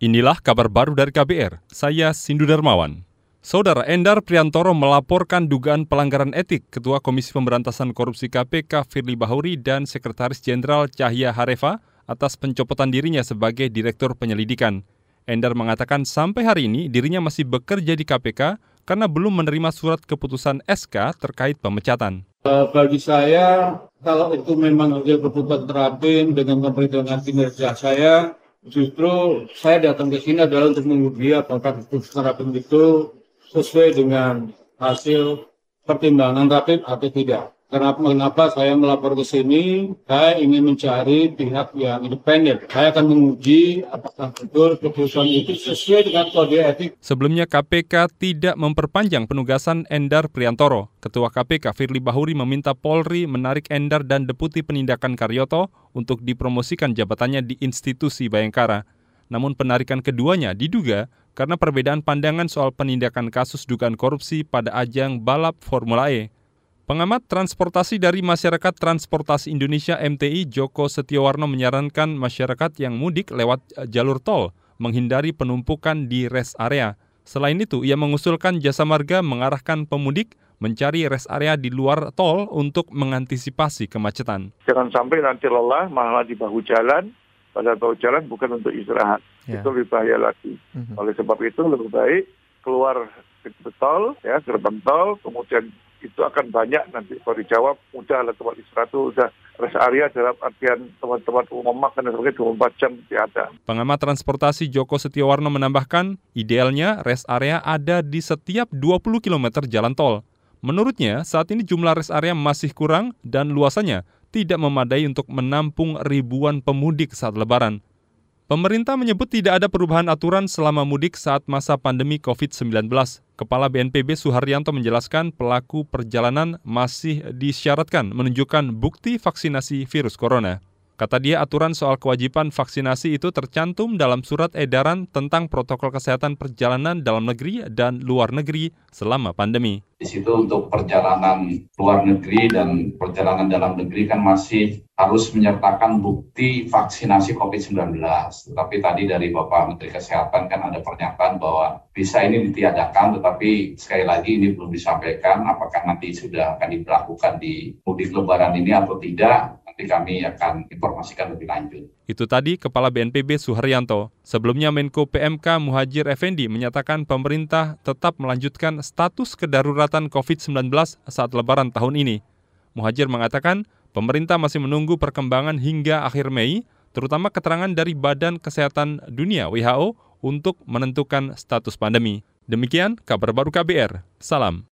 Inilah kabar baru dari KBR, saya Sindu Darmawan. Saudara Endar Priantoro melaporkan dugaan pelanggaran etik Ketua Komisi Pemberantasan Korupsi KPK Firly Bahuri dan Sekretaris Jenderal Cahya Harefa atas pencopotan dirinya sebagai Direktur Penyelidikan. Endar mengatakan sampai hari ini dirinya masih bekerja di KPK karena belum menerima surat keputusan SK terkait pemecatan. Uh, bagi saya, kalau itu memang hasil keputusan terapin dengan memperhitungkan kinerja saya, justru saya datang ke sini adalah untuk menguji apakah keputusan rapim itu sesuai dengan hasil pertimbangan rapim atau tidak. Kenapa, kenapa saya melapor ke sini? Saya ingin mencari pihak yang independen. Saya akan menguji apakah betul keputusan itu sesuai dengan kode etik. Sebelumnya KPK tidak memperpanjang penugasan Endar Priantoro. Ketua KPK Firly Bahuri meminta Polri menarik Endar dan Deputi Penindakan Karyoto untuk dipromosikan jabatannya di institusi Bayangkara. Namun penarikan keduanya diduga karena perbedaan pandangan soal penindakan kasus dugaan korupsi pada ajang balap Formula E. Pengamat transportasi dari Masyarakat Transportasi Indonesia MTI Joko Setiowarno menyarankan masyarakat yang mudik lewat eh, jalur tol menghindari penumpukan di rest area. Selain itu, ia mengusulkan jasa marga mengarahkan pemudik mencari rest area di luar tol untuk mengantisipasi kemacetan. Jangan sampai nanti lelah malah di bahu jalan, pada bahu jalan bukan untuk istirahat. Ya. Itu lebih bahaya lagi. Mhm. -huh. Oleh sebab itu lebih baik keluar ke tol, ya gerbang tol, kemudian itu akan banyak nanti kalau dijawab mudah lah tempat istirahat itu rest area dalam artian teman-teman umum makan dan sebagainya 24 jam ada. Pengamat transportasi Joko Setiowarno menambahkan, idealnya rest area ada di setiap 20 km jalan tol. Menurutnya, saat ini jumlah rest area masih kurang dan luasannya tidak memadai untuk menampung ribuan pemudik saat lebaran. Pemerintah menyebut tidak ada perubahan aturan selama mudik saat masa pandemi COVID-19. Kepala BNPB Suharyanto menjelaskan pelaku perjalanan masih disyaratkan menunjukkan bukti vaksinasi virus corona. Kata dia, aturan soal kewajiban vaksinasi itu tercantum dalam surat edaran tentang protokol kesehatan perjalanan dalam negeri dan luar negeri selama pandemi. Di situ untuk perjalanan luar negeri dan perjalanan dalam negeri kan masih harus menyertakan bukti vaksinasi COVID-19. Tetapi tadi dari Bapak Menteri Kesehatan kan ada pernyataan bahwa bisa ini ditiadakan, tetapi sekali lagi ini belum disampaikan apakah nanti sudah akan diberlakukan di mudik lebaran ini atau tidak nanti kami akan informasikan lebih lanjut. Itu tadi Kepala BNPB Suharyanto. Sebelumnya Menko PMK Muhajir Effendi menyatakan pemerintah tetap melanjutkan status kedaruratan COVID-19 saat lebaran tahun ini. Muhajir mengatakan pemerintah masih menunggu perkembangan hingga akhir Mei, terutama keterangan dari Badan Kesehatan Dunia WHO untuk menentukan status pandemi. Demikian kabar baru KBR. Salam.